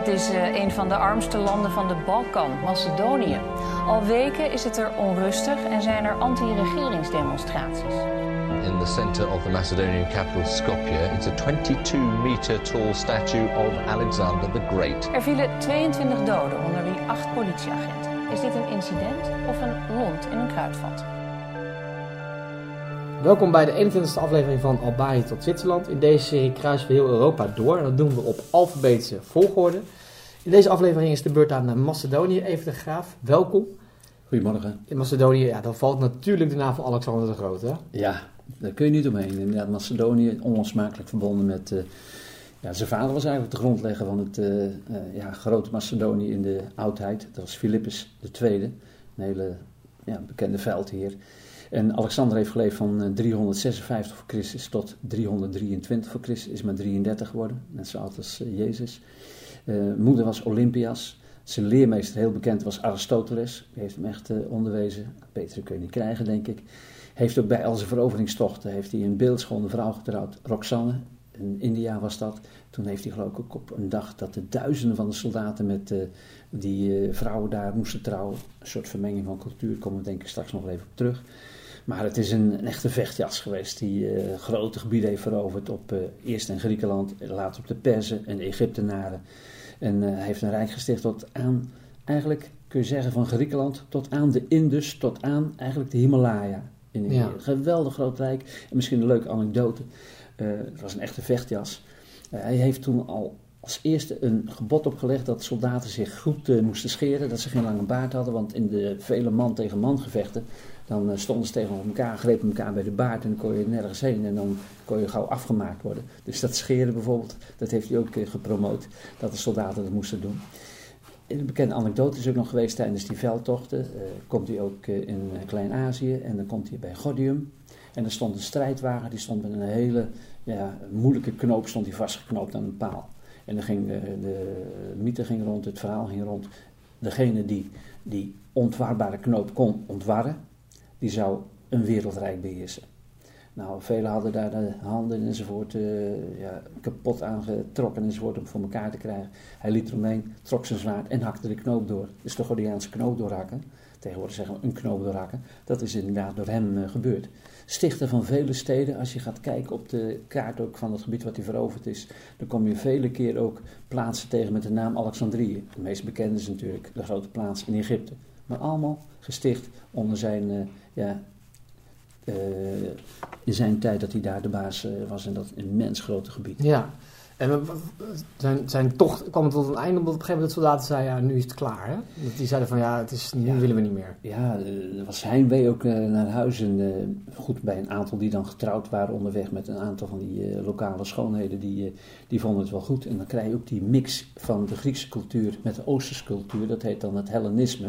Het is uh, een van de armste landen van de Balkan, Macedonië. Al weken is het er onrustig en zijn er anti-regeringsdemonstraties. In the center of the Macedonian capital Skopje, it's a 22-meter tall statue of Alexander the Great. Er vielen 22 doden, onder wie 8 politieagenten. Is dit een incident of een lont in een kruidvat? Welkom bij de 21e aflevering van Albanië tot Zwitserland. In deze serie kruisen we heel Europa door en dat doen we op alfabetische volgorde. In deze aflevering is de beurt aan Macedonië. Even de Graaf, welkom. Goedemorgen. In Macedonië, ja, dan valt natuurlijk de naam van Alexander de Grote. Ja, daar kun je niet omheen. Inderdaad, Macedonië onlosmakelijk verbonden met... Uh, ja, zijn vader was eigenlijk de grondlegger van het uh, uh, ja, grote Macedonië in de oudheid. Dat was Philippus II, een hele ja, bekende veldheer. En Alexander heeft geleefd van 356 voor Christus tot 323 voor Christus, is maar 33 geworden, net zo oud als Jezus. Uh, moeder was Olympias. Zijn leermeester, heel bekend, was Aristoteles. Die heeft hem echt onderwezen. Betere kun je niet krijgen, denk ik. Heeft ook bij al zijn veroveringstochten heeft hij een beeldschone vrouw getrouwd, Roxanne. In India was dat. Toen heeft hij geloof ik op een dag dat de duizenden van de soldaten met die vrouwen daar moesten trouwen. Een soort vermenging van cultuur, komen we denk ik straks nog even op terug. Maar het is een, een echte vechtjas geweest die uh, grote gebieden heeft veroverd op uh, eerst in Griekenland, later op de Perzen en de Egyptenaren. En uh, hij heeft een rijk gesticht tot aan, eigenlijk kun je zeggen van Griekenland tot aan de Indus, tot aan eigenlijk de Himalaya. In een ja. geweldig groot rijk. En misschien een leuke anekdote. het was een echte vechtjas. hij heeft toen al als eerste een gebod opgelegd dat soldaten zich goed uh, moesten scheren, dat ze geen lange baard hadden, want in de vele man tegen man gevechten, dan uh, stonden ze tegen elkaar, grepen elkaar bij de baard en dan kon je nergens heen en dan kon je gauw afgemaakt worden. Dus dat scheren bijvoorbeeld, dat heeft hij ook gepromoot, dat de soldaten dat moesten doen. Een bekende anekdote is ook nog geweest tijdens die veldtochten, komt hij ook in Klein-Azië en dan komt hij bij Godium. En er stond een strijdwagen, die stond met een hele ja, moeilijke knoop, stond hij vastgeknoopt aan een paal. En dan ging de, de mythe ging rond, het verhaal ging rond. Degene die die ontwarbare knoop kon ontwarren, die zou een wereldrijk beheersen. Nou, velen hadden daar de handen enzovoort uh, ja, kapot aangetrokken enzovoort om voor elkaar te krijgen. Hij liet eromheen, trok zijn zwaard en hakte de knoop door. Dus de Gordiaanse knoop doorhakken. Tegenwoordig zeggen we een knoop doorhakken. Dat is inderdaad door hem uh, gebeurd. Stichter van vele steden, als je gaat kijken op de kaart ook van het gebied wat hij veroverd is, dan kom je vele keer ook plaatsen tegen met de naam Alexandrië. De meest bekende is natuurlijk de grote plaats in Egypte. Maar allemaal gesticht onder zijn, uh, ja, uh, in zijn tijd dat hij daar de baas uh, was in dat immens grote gebied. Ja, en zijn, zijn tocht kwam tot een einde omdat op een gegeven moment de soldaten zeiden, ja, nu is het klaar. Hè? Dat die zeiden van, ja, het is, nu ja, willen we niet meer. Ja, er was heimwee ook uh, naar huis. En uh, goed, bij een aantal die dan getrouwd waren onderweg met een aantal van die uh, lokale schoonheden, die, die vonden het wel goed. En dan krijg je ook die mix van de Griekse cultuur met de Oosterse cultuur. Dat heet dan het Hellenisme.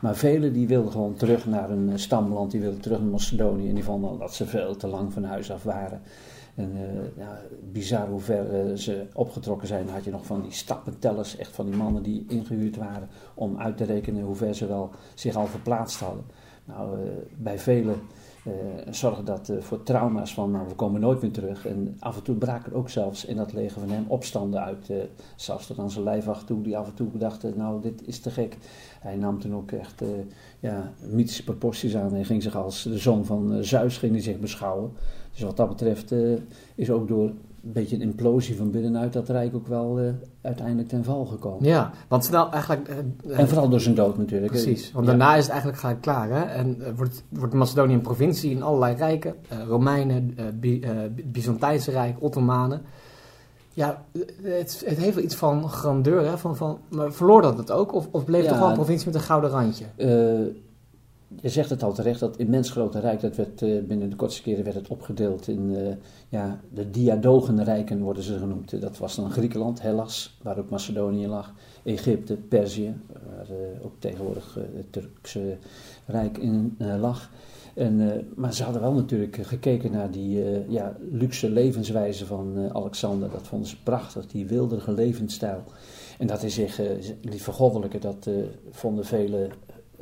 Maar velen die wilden gewoon terug naar een stamland, die wilden terug naar Macedonië. En die vonden dat ze veel te lang van huis af waren. En uh, ja, bizar hoe ver uh, ze opgetrokken zijn. Dan had je nog van die stappentellers, echt van die mannen die ingehuurd waren om uit te rekenen hoe ver ze wel zich al verplaatst hadden. Nou, uh, bij velen zorgde dat voor trauma's van, nou, we komen nooit meer terug. En af en toe braken er ook zelfs in dat leger van hem opstanden uit, zelfs tot aan zijn lijfwacht toe, die af en toe dachten, nou, dit is te gek. Hij nam toen ook echt ja, mythische proporties aan en ging zich als de zoon van Zeus ging hij zich beschouwen. Dus wat dat betreft is ook door een beetje een implosie van binnenuit dat Rijk ook wel uh, uiteindelijk ten val gekomen. Ja, want snel eigenlijk... Uh, en vooral door zijn dood natuurlijk. Precies, want ja. daarna is het eigenlijk gelijk klaar. Hè? En wordt, wordt Macedonië een provincie in allerlei rijken. Romeinen, Bi Byzantijnse Rijk, Ottomanen. Ja, het, het, heeft wel iets van grandeur. Hè? Van, van, maar verloor dat het ook? Of, of bleef ja, het gewoon een provincie met een gouden randje? Je zegt het al terecht, dat immens grote rijk, dat werd uh, binnen de kortste keren werd het opgedeeld in uh, ja, de diadogenrijken worden ze genoemd. Dat was dan Griekenland, Hellas, waar ook Macedonië lag, Egypte, Perzië, waar uh, ook tegenwoordig het Turkse rijk in lag. En, maar ze hadden wel natuurlijk gekeken naar die ja, luxe levenswijze van Alexander. Dat vonden ze prachtig, die wilderige levensstijl. En dat is zich liet vergoddelijken, dat vonden vele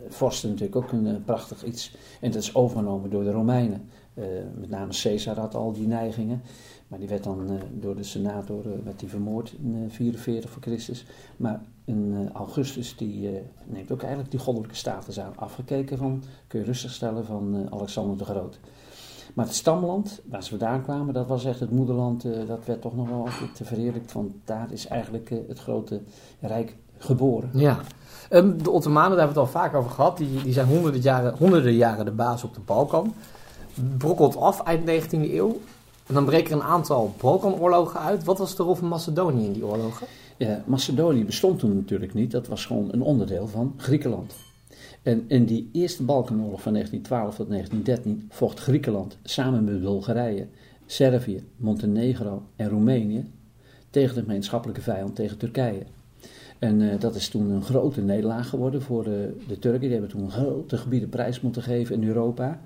vorsten natuurlijk ook een uh, prachtig iets. En dat is overgenomen door de Romeinen. Eh, met name Caesar had al die neigingen. Maar die werd dan door de senator werd die vermoord in 44 voor Christus. Maar een Augustus die neemt ook eigenlijk die goddelijke status aan. Afgekeken van, kun je rustig stellen, van Alexander de Groot. Maar het stamland, waar ze vandaan kwamen, dat was echt het moederland. dat werd toch nog wel altijd verheerlijkt. Want daar is eigenlijk het grote rijk geboren. Ja. Ehm, de Ottomanen, daar hebben we het al vaak over gehad, die, die zijn honderden jaren, honderden jaren de baas op de Balkan. Brokkelt af eind 19e eeuw. En dan breken er een aantal Balkanoorlogen uit. Wat was de rol van Macedonië in die oorlogen? Ja, Macedonië bestond toen natuurlijk niet. Dat was gewoon een onderdeel van Griekenland. En in die eerste Balkanoorlog van 1912 tot 1913 vocht Griekenland samen met Bulgarije, Servië, Montenegro en Roemenië tegen de gemeenschappelijke vijand, tegen Turkije. En eh, dat is toen een grote nederlaag geworden voor de, de Turken. Die hebben toen grote gebieden prijs moeten geven in Europa.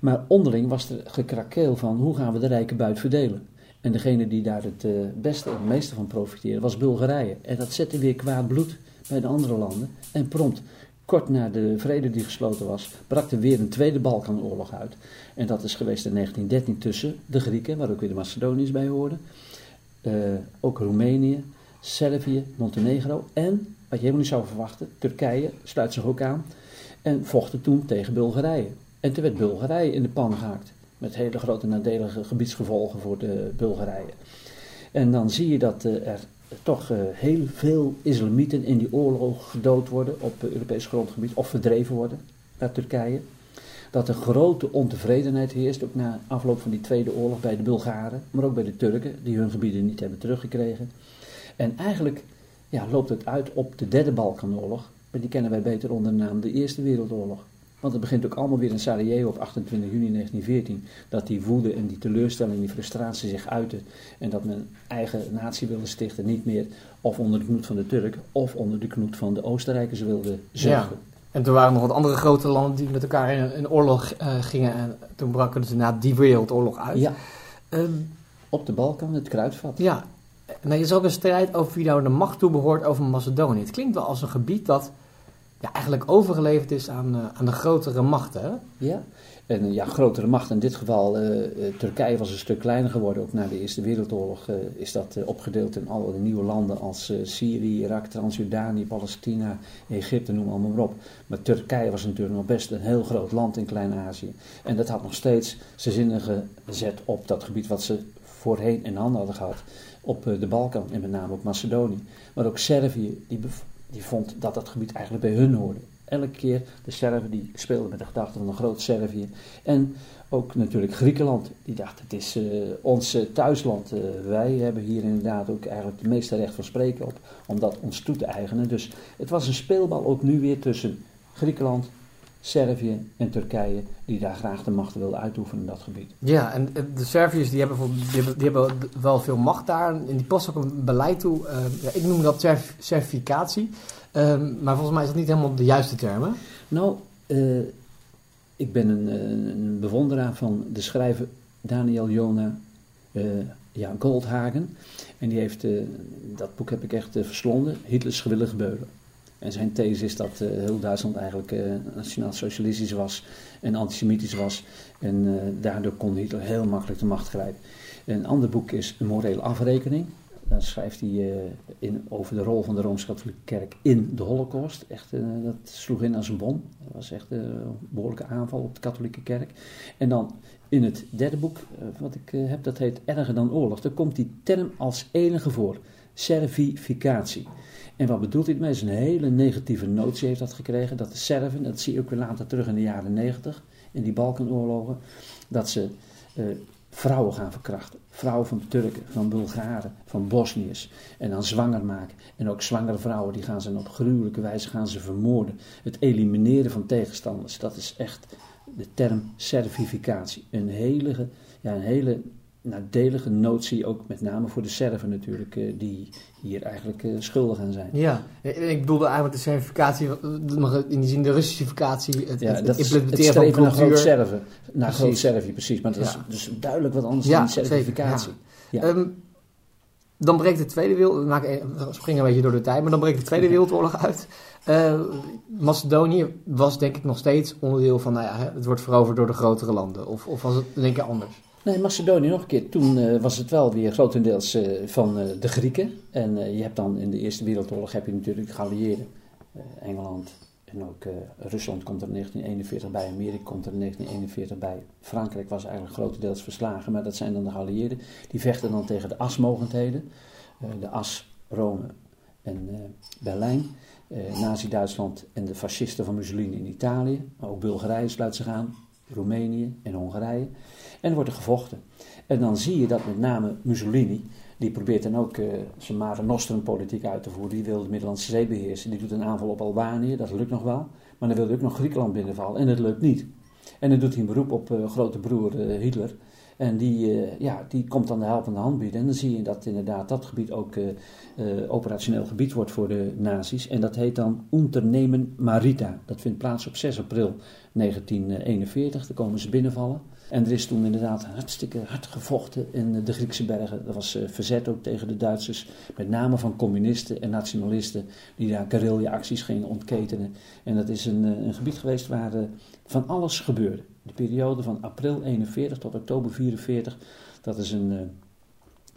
Maar onderling was er gekrakeel van hoe gaan we de rijke buit verdelen. En degene die daar het uh, beste en het meeste van profiteerde was Bulgarije. En dat zette weer kwaad bloed bij de andere landen. En prompt, kort na de vrede die gesloten was, brak er weer een tweede Balkanoorlog uit. En dat is geweest in 1913 tussen de Grieken, waar ook weer de Macedoniërs bij hoorden. Ook Roemenië, Servië, Montenegro en, wat je helemaal niet zou verwachten, Turkije sluit zich ook aan en vochten toen tegen Bulgarije. En toen werd Bulgarije in de pan gehaakt, met hele grote nadelige gebiedsgevolgen voor de Bulgarije. En dan zie je dat uh, er toch uh, heel veel islamieten in die oorlog gedood worden op Europees grondgebied of verdreven worden naar Turkije. Dat er grote ontevredenheid heerst, ook na afloop van die Tweede Oorlog bij de Bulgaren, maar ook bij de Turken, die hun gebieden niet hebben teruggekregen. En eigenlijk ja, loopt het uit op de derde Balkanoorlog, maar die kennen wij beter onder de naam de Eerste Wereldoorlog. Want het begint ook allemaal weer in Sarajevo op 28 juni 1914. Dat die woede en die teleurstelling, die frustratie zich uiten. En dat men eigen natie wilde stichten, niet meer of onder de knoet van de Turk of onder de knoet van de Oostenrijkers wilde zorgen. Ja. En toen waren er nog wat andere grote landen die met elkaar in, in oorlog uh, gingen. En toen brak er dus na die wereldoorlog uit. Ja. Um, op de Balkan, het kruidvat. Ja, er is ook een strijd over wie nou de macht toebehoort over Macedonië. Het klinkt wel als een gebied dat ja, eigenlijk overgeleverd is aan, uh, aan de grotere machten. Ja, en ja, grotere machten. In dit geval, uh, Turkije was een stuk kleiner geworden. Ook na de Eerste Wereldoorlog is dat opgedeeld in alle nieuwe landen als Syrië, Irak, Transjordanië, Palestina, Egypte, noem allemaal maar op. Maar Turkije was natuurlijk nog best een heel groot land in Klein-Azië. En dat had nog steeds zijn zinnige zet op dat gebied wat ze voorheen in handen hadden gehad op eh, de Balkan en met name op Macedonië. Maar ook Servië, die, die vond dat dat gebied eigenlijk bij hun hoorde. Elke keer de Serven die speelden met de gedachte van een groot Servië. En ook natuurlijk Griekenland, die dacht het is uh, ons thuisland. Uh, wij hebben hier inderdaad ook eigenlijk het meeste recht van spreken op om dat ons toe te eigenen. Dus het was een speelbal ook nu weer tussen Griekenland, Servië en Turkije, die daar graag de macht wilden uitoefenen in dat gebied. Ja, en de Serviërs die hebben, die hebben, die hebben wel veel macht daar en die passen ook een beleid toe. Uh, ja, ik noem dat certificatie, uh, maar volgens mij is dat niet helemaal de juiste term. Nou, uh, ik ben een, een, bewonderaar van de schrijver Daniel Jona ja, Goldhagen. En die heeft, dat boek heb ik echt verslonden, Hitlers gewillige beulen. En zijn these is dat uh, heel Duitsland eigenlijk uh, nationaal-socialistisch was en antisemitisch was. En uh, daardoor kon Hitler heel makkelijk de macht grijpen. Een ander boek is Een morele afrekening. Daar schrijft hij in, over de rol van de Rooms-Katholieke Kerk in de Holocaust. Echt, dat sloeg in als een bom. Dat was echt een behoorlijke aanval op de katholieke kerk. En dan in het derde boek, wat ik heb, dat heet Erger dan oorlog. Daar komt die term als enige voor. Servificatie. En wat bedoelt dit mee? Is een hele negatieve notie heeft dat gekregen. Dat de Serven, dat zie je ook weer later terug in de jaren negentig, in die Balkanoorlogen, dat ze uh, vrouwen gaan verkrachten. Vrouwen van Turken, van Bulgaren, van Bosniërs. En dan zwanger maken. En ook zwangere vrouwen, die gaan ze op gruwelijke wijze gaan ze vermoorden. Het elimineren van tegenstanders, dat is echt de term servificatie. Een hele, ja, een hele nadelige notie, ook met name voor de Serven natuurlijk, eh, die hier eigenlijk uh, schuldig aan zijn. Ja, ik bedoelde eigenlijk de certificatie, in die zin de Russificatie, het, ja, het, het implementeren het van naar groot Serven, naar groot Servië, precies. Maar dat is dus duidelijk wat anders dan certificatie. Ja. Um, dan breekt de Tweede Wereldoorlog, we springen een beetje door de tijd, maar dan breekt de Tweede Wereldoorlog uit. Uh, Macedonië was denk ik nog steeds onderdeel van, nou ja, het wordt veroverd door de grotere landen. Of, of was het denk ik anders? Nee, Macedonië nog een keer. Toen uh, was het wel weer grotendeels uh, van uh, de Grieken. En je hebt dan in de Eerste Wereldoorlog heb je natuurlijk de geallieerden. Engeland en ook Rusland komt er in 1941 bij. Amerika komt er in 1941 bij. Frankrijk was eigenlijk grotendeels verslagen. Maar dat zijn dan de geallieerden. Die vechten dan tegen de asmogendheden. de as, Rome en Berlijn. Nazi-Duitsland en de fascisten van Mussolini in Italië. Maar ook Bulgarije sluit zich aan. Roemenië en Hongarije. En er wordt er gevochten. En dan zie je dat met name Mussolini, die probeert dan ook uh, zijn Mare Nostrum politiek uit te voeren. Die wil de Middellandse Zee beheersen. Die doet een aanval op Albanië, dat lukt nog wel. Maar dan wil hij ook nog Griekenland binnenvallen en dat lukt niet. En dan doet hij een beroep op uh, grote broer uh, Hitler. En die, uh, ja, die komt dan de helpende hand bieden. En dan zie je dat inderdaad dat gebied ook uh, uh, operationeel gebied wordt voor de nazi's. En dat heet dan Unternemen Marita. Dat vindt plaats op 6 april 1941. Daar komen ze binnenvallen. En er is toen inderdaad hartstikke hard gevochten in de Griekse bergen. Er was verzet ook tegen de Duitsers. Met name van communisten en nationalisten die daar guerrilla-acties gingen ontketenen. En dat is een, een gebied geweest waar van alles gebeurde. De periode van april 41 tot oktober 44, dat is een,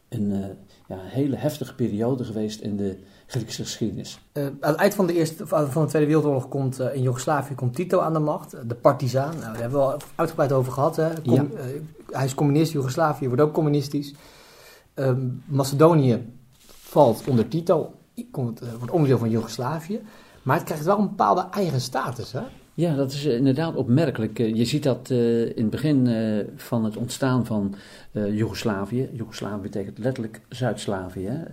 een ja, hele heftige periode geweest in de Griekse geschiedenis. Uh, aan het eind van de, eerste, van de Tweede Wereldoorlog komt uh, in Joegoslavië komt Tito aan de macht, de partizaan. Nou, daar hebben we al uitgebreid over gehad. Hè. Com ja. uh, hij is communist, Joegoslavië wordt ook communistisch. Ehm, Macedonië valt onder Tito, komt, wordt onderdeel van Joegoslavië. Maar het krijgt wel een bepaalde eigen status. Hè? Ja, dat is inderdaad opmerkelijk. Je ziet dat uh, in het begin van het ontstaan van Joegoslavië. Joegoslavië betekent letterlijk Zuid-Slavië.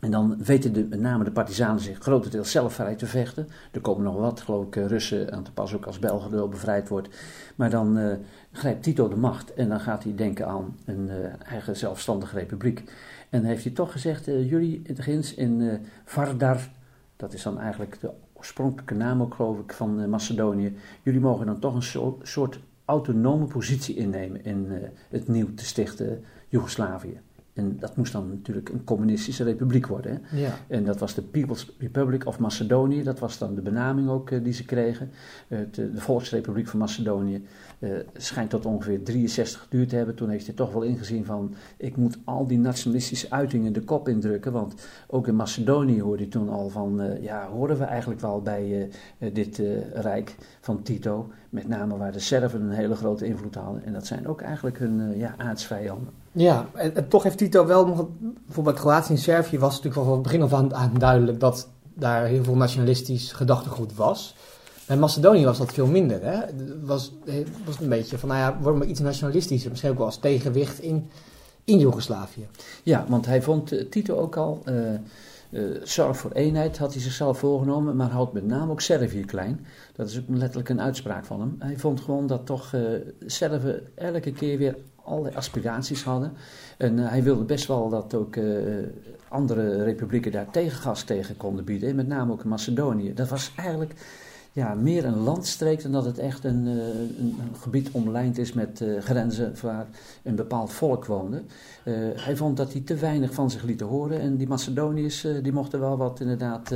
en dan weten de, met name de partizanen zich grotendeels zelf vrij te vechten. Er komen nog wat, geloof ik, Russen aan te pas, ook als Belgrado bevrijd wordt. Maar dan grijpt Tito de macht en dan gaat hij denken aan een eigen zelfstandige republiek. En heeft hij toch gezegd, jullie in in Vardar, dat is dan eigenlijk de oorspronkelijke naam ook geloof ik van uh, Macedonië. Jullie mogen dan toch een so soort autonome positie innemen in uh, het nieuw te stichten Joegoslavië. En dat moest dan natuurlijk een communistische republiek worden. Hè? Ja. En dat was de People's Republic of Macedonië. Dat was dan de benaming ook uh, die ze kregen. de Volksrepubliek van Macedonië schijnt tot ongeveer 63 geduurd te hebben. Toen heeft hij toch wel ingezien van... ik moet al die nationalistische uitingen de kop indrukken. Want ook in Macedonië hoorde hij toen al van... ja, horen we eigenlijk wel bij dit rijk van Tito. Met name waar de Serven een hele grote invloed hadden. En dat zijn ook eigenlijk hun ja, aardsvijanden. Ja, en, toch heeft Tito wel nog, bijvoorbeeld Kroatië en Servië was natuurlijk van het begin af aan, duidelijk dat daar heel veel nationalistisch gedachtegoed was. Bij Macedonië was dat veel minder. Hè? Was, was een beetje van, nou ja, worden we iets nationalistischer. Misschien ook wel als tegenwicht in, in Joegoslavië. Ja, want hij vond uh, Tito ook al, uh, uh, zorg voor eenheid had hij zichzelf voorgenomen, maar houdt met name ook Servië klein. Dat is ook letterlijk een uitspraak van hem. Hij vond gewoon dat toch Serven elke keer weer allerlei aspiraties hadden. En uh, hij wilde best wel dat ook uh, andere republieken daar tegengas tegen konden bieden. Met name ook Macedonië. Dat was eigenlijk ja, meer een landstreek dan dat het echt een, uh, een gebied omlijnd is met grenzen waar een bepaald volk woonde. hij vond dat hij te weinig van zich lieten horen. En die Macedoniërs die mochten wel wat inderdaad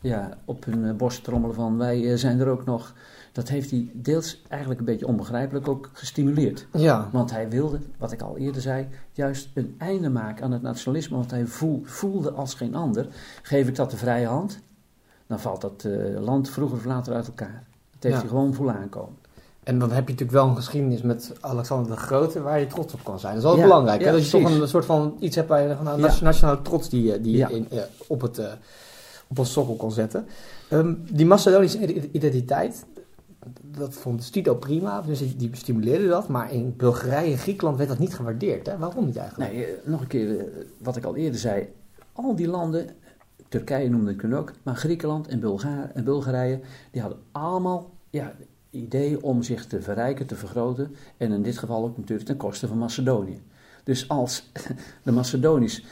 ja, op hun borst trommelen van wij zijn er ook nog dat heeft hij deels eigenlijk een beetje onbegrijpelijk ook gestimuleerd. Ja. Want hij wilde, wat ik al eerder zei, juist een einde maken aan het nationalisme. Want hij voel, voelde als geen ander, geef ik dat de vrije hand, dan valt dat uh, land vroeger of later uit elkaar. Dat heeft ja. hij gewoon voelen aankomen. En dan heb je natuurlijk wel een geschiedenis met Alexander de Grote waar je trots op kan zijn. Dat is wel belangrijk. Ja, hè? Dat je toch een, soort van iets hebt waar je van nou, nationale trots die, die je in, uh, op, het, uh, op een sokkel kan zetten. Um, die Macedonische identiteit, dat vond Tito prima, dus die stimuleerde dat. Maar in Bulgarije en Griekenland werd dat niet gewaardeerd. Hè? Waarom niet eigenlijk? Nee, nog een keer, wat ik al eerder zei. Al die landen, Turkije noemde ik ook, maar Griekenland en, Bulga en Bulgarije, die hadden allemaal ja, ideeën om zich te verrijken, te vergroten. En in dit geval ook natuurlijk ten koste van Macedonië. Dus als de Macedonisch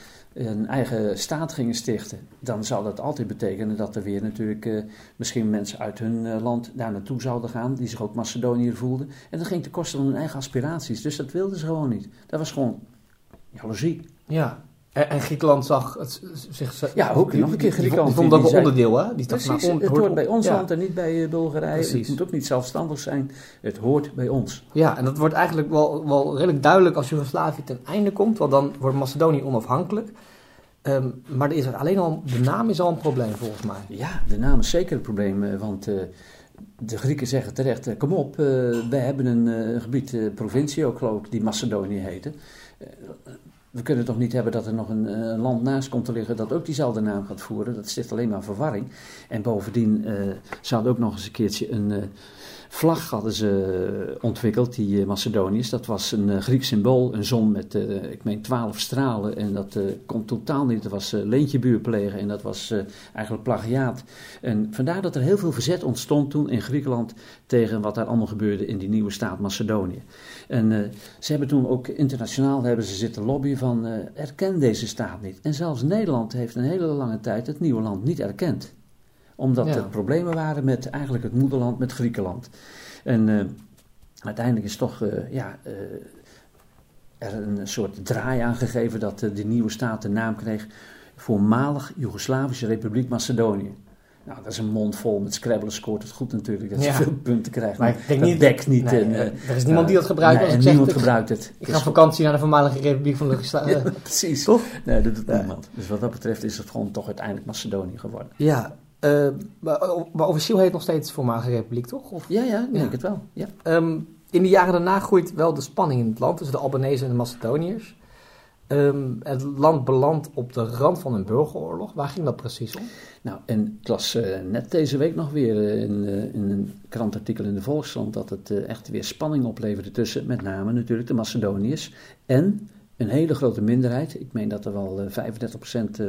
een eigen staat gingen stichten, dan zou dat altijd betekenen dat er weer natuurlijk uh, misschien mensen uit hun uh, land daar naartoe zouden gaan, die zich ook Macedoniër voelden. En dat ging ten koste van hun eigen aspiraties. Dus dat wilden ze gewoon niet. Dat was gewoon jaloezie. Ja, En, en Griekenland zag het, zich... Ja, ook nog een keer Griekenland. Die vond dat een onderdeel, hè? Die dacht, Precies, nou, on- het hoort bij ons ja. land en niet bij eh, Bulgarije. Precies. Het moet ook niet zelfstandig zijn. Het hoort bij ons. Ja, en dat wordt eigenlijk wel, wel redelijk duidelijk als Joegoslavië ten einde komt, want dan wordt Macedonië onafhankelijk. Ehm, maar er is er alleen al, de naam is al een probleem volgens mij. Ja, de naam is zeker een probleem, eh, want eh, de Grieken zeggen terecht, kom op, eh, wij hebben een gebied, provincie ook geloof ik, die Macedonië heette. We kunnen toch niet hebben dat er nog een eh, land naast komt te liggen dat ook diezelfde naam gaat voeren. Dat sticht alleen maar verwarring. En bovendien eh ze hadden ook nog eens een keertje een eh, vlag hadden ze ontwikkeld, die eh, Macedoniërs. Dat was een eh, Grieks symbool, een zon met, eh, ik meen, twaalf stralen. En dat eh kon totaal niet, dat was eh, leentje buurplegen en dat was eh, eigenlijk plagiaat. En vandaar dat er heel veel verzet ontstond toen in Griekenland tegen wat daar allemaal gebeurde in die nieuwe staat Macedonië. En eh, ze hebben toen ook internationaal hebben ze zitten lobbyen van eh, erken deze staat niet. En zelfs Nederland heeft een hele lange tijd het nieuwe land niet erkend. Omdat Ja. er problemen waren met eigenlijk het moederland, met Griekenland. En eh, uiteindelijk is toch eh, ja, eh, er een soort draai aangegeven dat die nieuwe staat de naam kreeg voormalig Joegoslavische Republiek Macedonië. Nou, dat is een mond vol met Scrabble scoort het goed natuurlijk, dat Ja. je veel punten krijgt. Maar ik denk dat niet- dekt niet. Nee, en, er is niemand die dat gebruikt nee, als en ik zeg, niemand ik- gebruikt het. Ik Het ga op vakantie naar de voormalige Republiek van Joegoslavië. ja, precies. Toch? Nee, dat doet Nee. niemand. Dus wat dat betreft is het gewoon toch uiteindelijk Macedonië geworden. Ja, eh, maar, maar officieel heet het nog steeds voormalige Republiek, toch? Of, Ja, ja, ik Ja. denk het wel. Ja. Ehm, in de jaren daarna groeit wel de spanning in het land tussen de Albanese en de Macedoniërs. Ehm, het land belandt op de rand van een burgeroorlog. Waar ging dat precies om? Nou, en ik las eh, net deze week nog weer eh, in, in een krantartikel in de Volkskrant dat het echt weer spanning opleverde tussen met name natuurlijk de Macedoniërs en een hele grote minderheid. Ik meen dat er wel eh,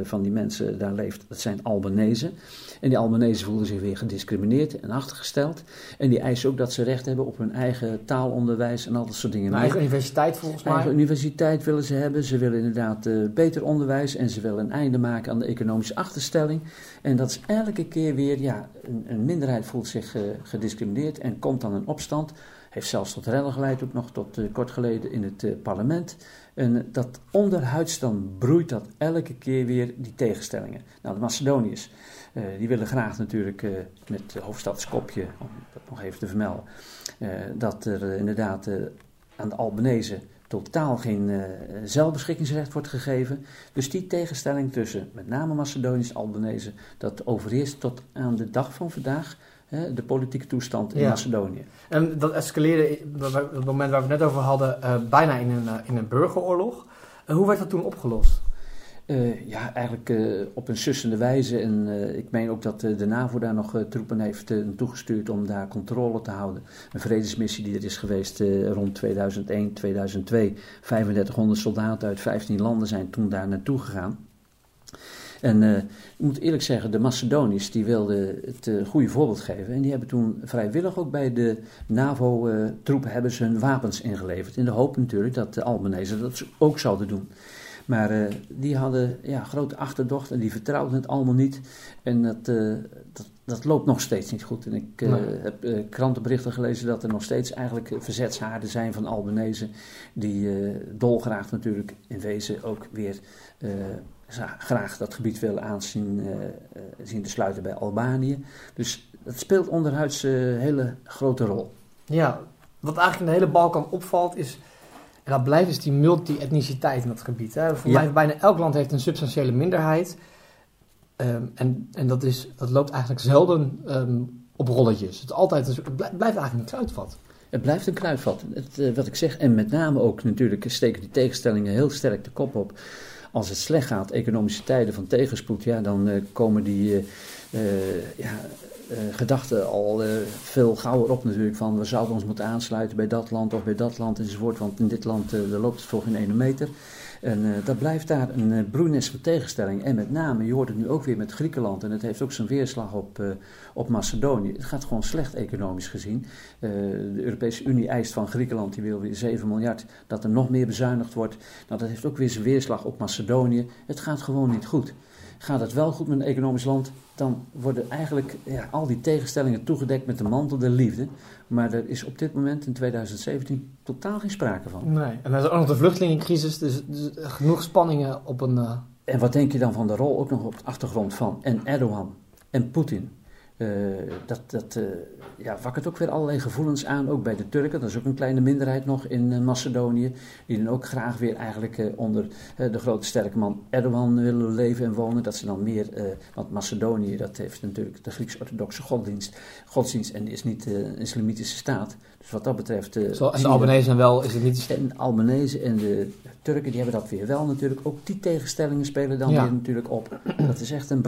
35% van die mensen daar leeft, dat zijn Albanese. En die Albanese voelden zich weer gediscrimineerd en achtergesteld. En die eisen ook dat ze recht hebben op hun eigen taalonderwijs en al dat soort dingen. Een eigen universiteit volgens mij. Eigen universiteit willen ze hebben. Ze willen inderdaad eh, beter onderwijs en ze willen een einde maken aan de economische achterstelling. En dat is elke keer weer, ja, een, minderheid voelt zich eh, gediscrimineerd en komt dan een opstand. Heeft zelfs tot rellen geleid, ook nog tot eh, kort geleden in het eh, parlement. En dat onderhuids dan broeit dat elke keer weer die tegenstellingen. Nou, de Macedoniërs, eh, die willen graag natuurlijk met de hoofdstad Skopje, om dat nog even te vermelden, dat er inderdaad aan de Albanese totaal geen zelfbeschikkingsrecht wordt gegeven. Dus die tegenstelling tussen met name Macedoniërs en Albanese, dat overheerst tot aan de dag van vandaag hè, de politieke toestand in Ja. Macedonië. En dat escaleerde op het moment waar we het net over hadden, eh, bijna in een, eh, in een burgeroorlog. Eh, hoe werd dat toen opgelost? Eh, ja, eigenlijk op een sussende wijze. En ik meen ook dat de NAVO daar nog troepen heeft eh, naartoe gestuurd om daar controle te houden. Een vredesmissie die er is geweest rond 2001, 2002. 3500 soldaten uit 15 landen zijn toen daar naartoe gegaan. En eh, ik moet eerlijk zeggen, de Macedoniërs die wilden het eh, goede voorbeeld geven. En die hebben toen vrijwillig ook bij de NAVO-troepen hebben ze hun wapens ingeleverd. In de hoop natuurlijk dat de Albanese dat ook zouden doen. Maar eh, die hadden ja, grote achterdocht en die vertrouwden het allemaal niet. En dat, eh, dat, dat loopt nog steeds niet goed. En ik eh, heb eh, krantenberichten gelezen dat er nog steeds eigenlijk verzetshaarden zijn van Albanese. Die eh, dolgraag natuurlijk in wezen ook weer graag dat gebied willen aanzien zien te sluiten bij Albanië. Dus dat speelt onderhuids een hele grote rol. Ja, wat eigenlijk in de hele Balkan opvalt is, en dat blijft, is die multi-etniciteit in dat gebied. Hè. Voor Ja. mij bijna elk land heeft een substantiële minderheid. Ehm, en en dat, is, dat loopt eigenlijk zelden ehm, op rolletjes. Het, altijd, blijft eigenlijk een kruidvat. Het blijft een kruidvat. Het, eh, wat ik zeg, en met name ook natuurlijk steken die tegenstellingen heel sterk de kop op. Als het slecht gaat, economische tijden van tegenspoed, ja, dan eh, komen die eh, ja, gedachten al veel gauwer op natuurlijk. Van we zouden ons moeten aansluiten bij dat land of bij dat land enzovoort. Want in dit land loopt het voor geen ene meter. En eh, dat blijft daar een eh, broeinest van tegenstelling. En met name, je hoort het nu ook weer met Griekenland. En het heeft ook zijn weerslag op, eh, op Macedonië. Het gaat gewoon slecht economisch gezien. Eh, de Europese Unie eist van Griekenland, die wil weer 7 miljard, dat er nog meer bezuinigd wordt. Nou, dat heeft ook weer zijn weerslag op Macedonië. Het gaat gewoon niet goed. Gaat het wel goed met een economisch land, dan worden eigenlijk ja, al die tegenstellingen toegedekt met de mantel der liefde. Maar er is op dit moment in 2017 totaal geen sprake van. Nee, en dan is ook nog de vluchtelingencrisis, dus, dus genoeg spanningen op een... Uh... En wat denk je dan van de rol ook nog op de achtergrond van en Erdogan en Poetin? Uh, dat dat uh, ja, wakkert ook weer allerlei gevoelens aan, ook bij de Turken. Dat is ook een kleine minderheid nog in uh, Macedonië. Die dan ook graag weer eigenlijk onder de grote sterke man Erdogan willen leven en wonen. Dat ze dan meer, want Macedonië dat heeft natuurlijk de Grieks-orthodoxe godsdienst, godsdienst en is niet een islamitische staat. Dus wat dat betreft... Zo, en de Albanese wel is het niet... En de Albanese en de Turken die hebben dat weer wel natuurlijk. Ook die tegenstellingen spelen dan Ja. weer natuurlijk op. Dat is echt een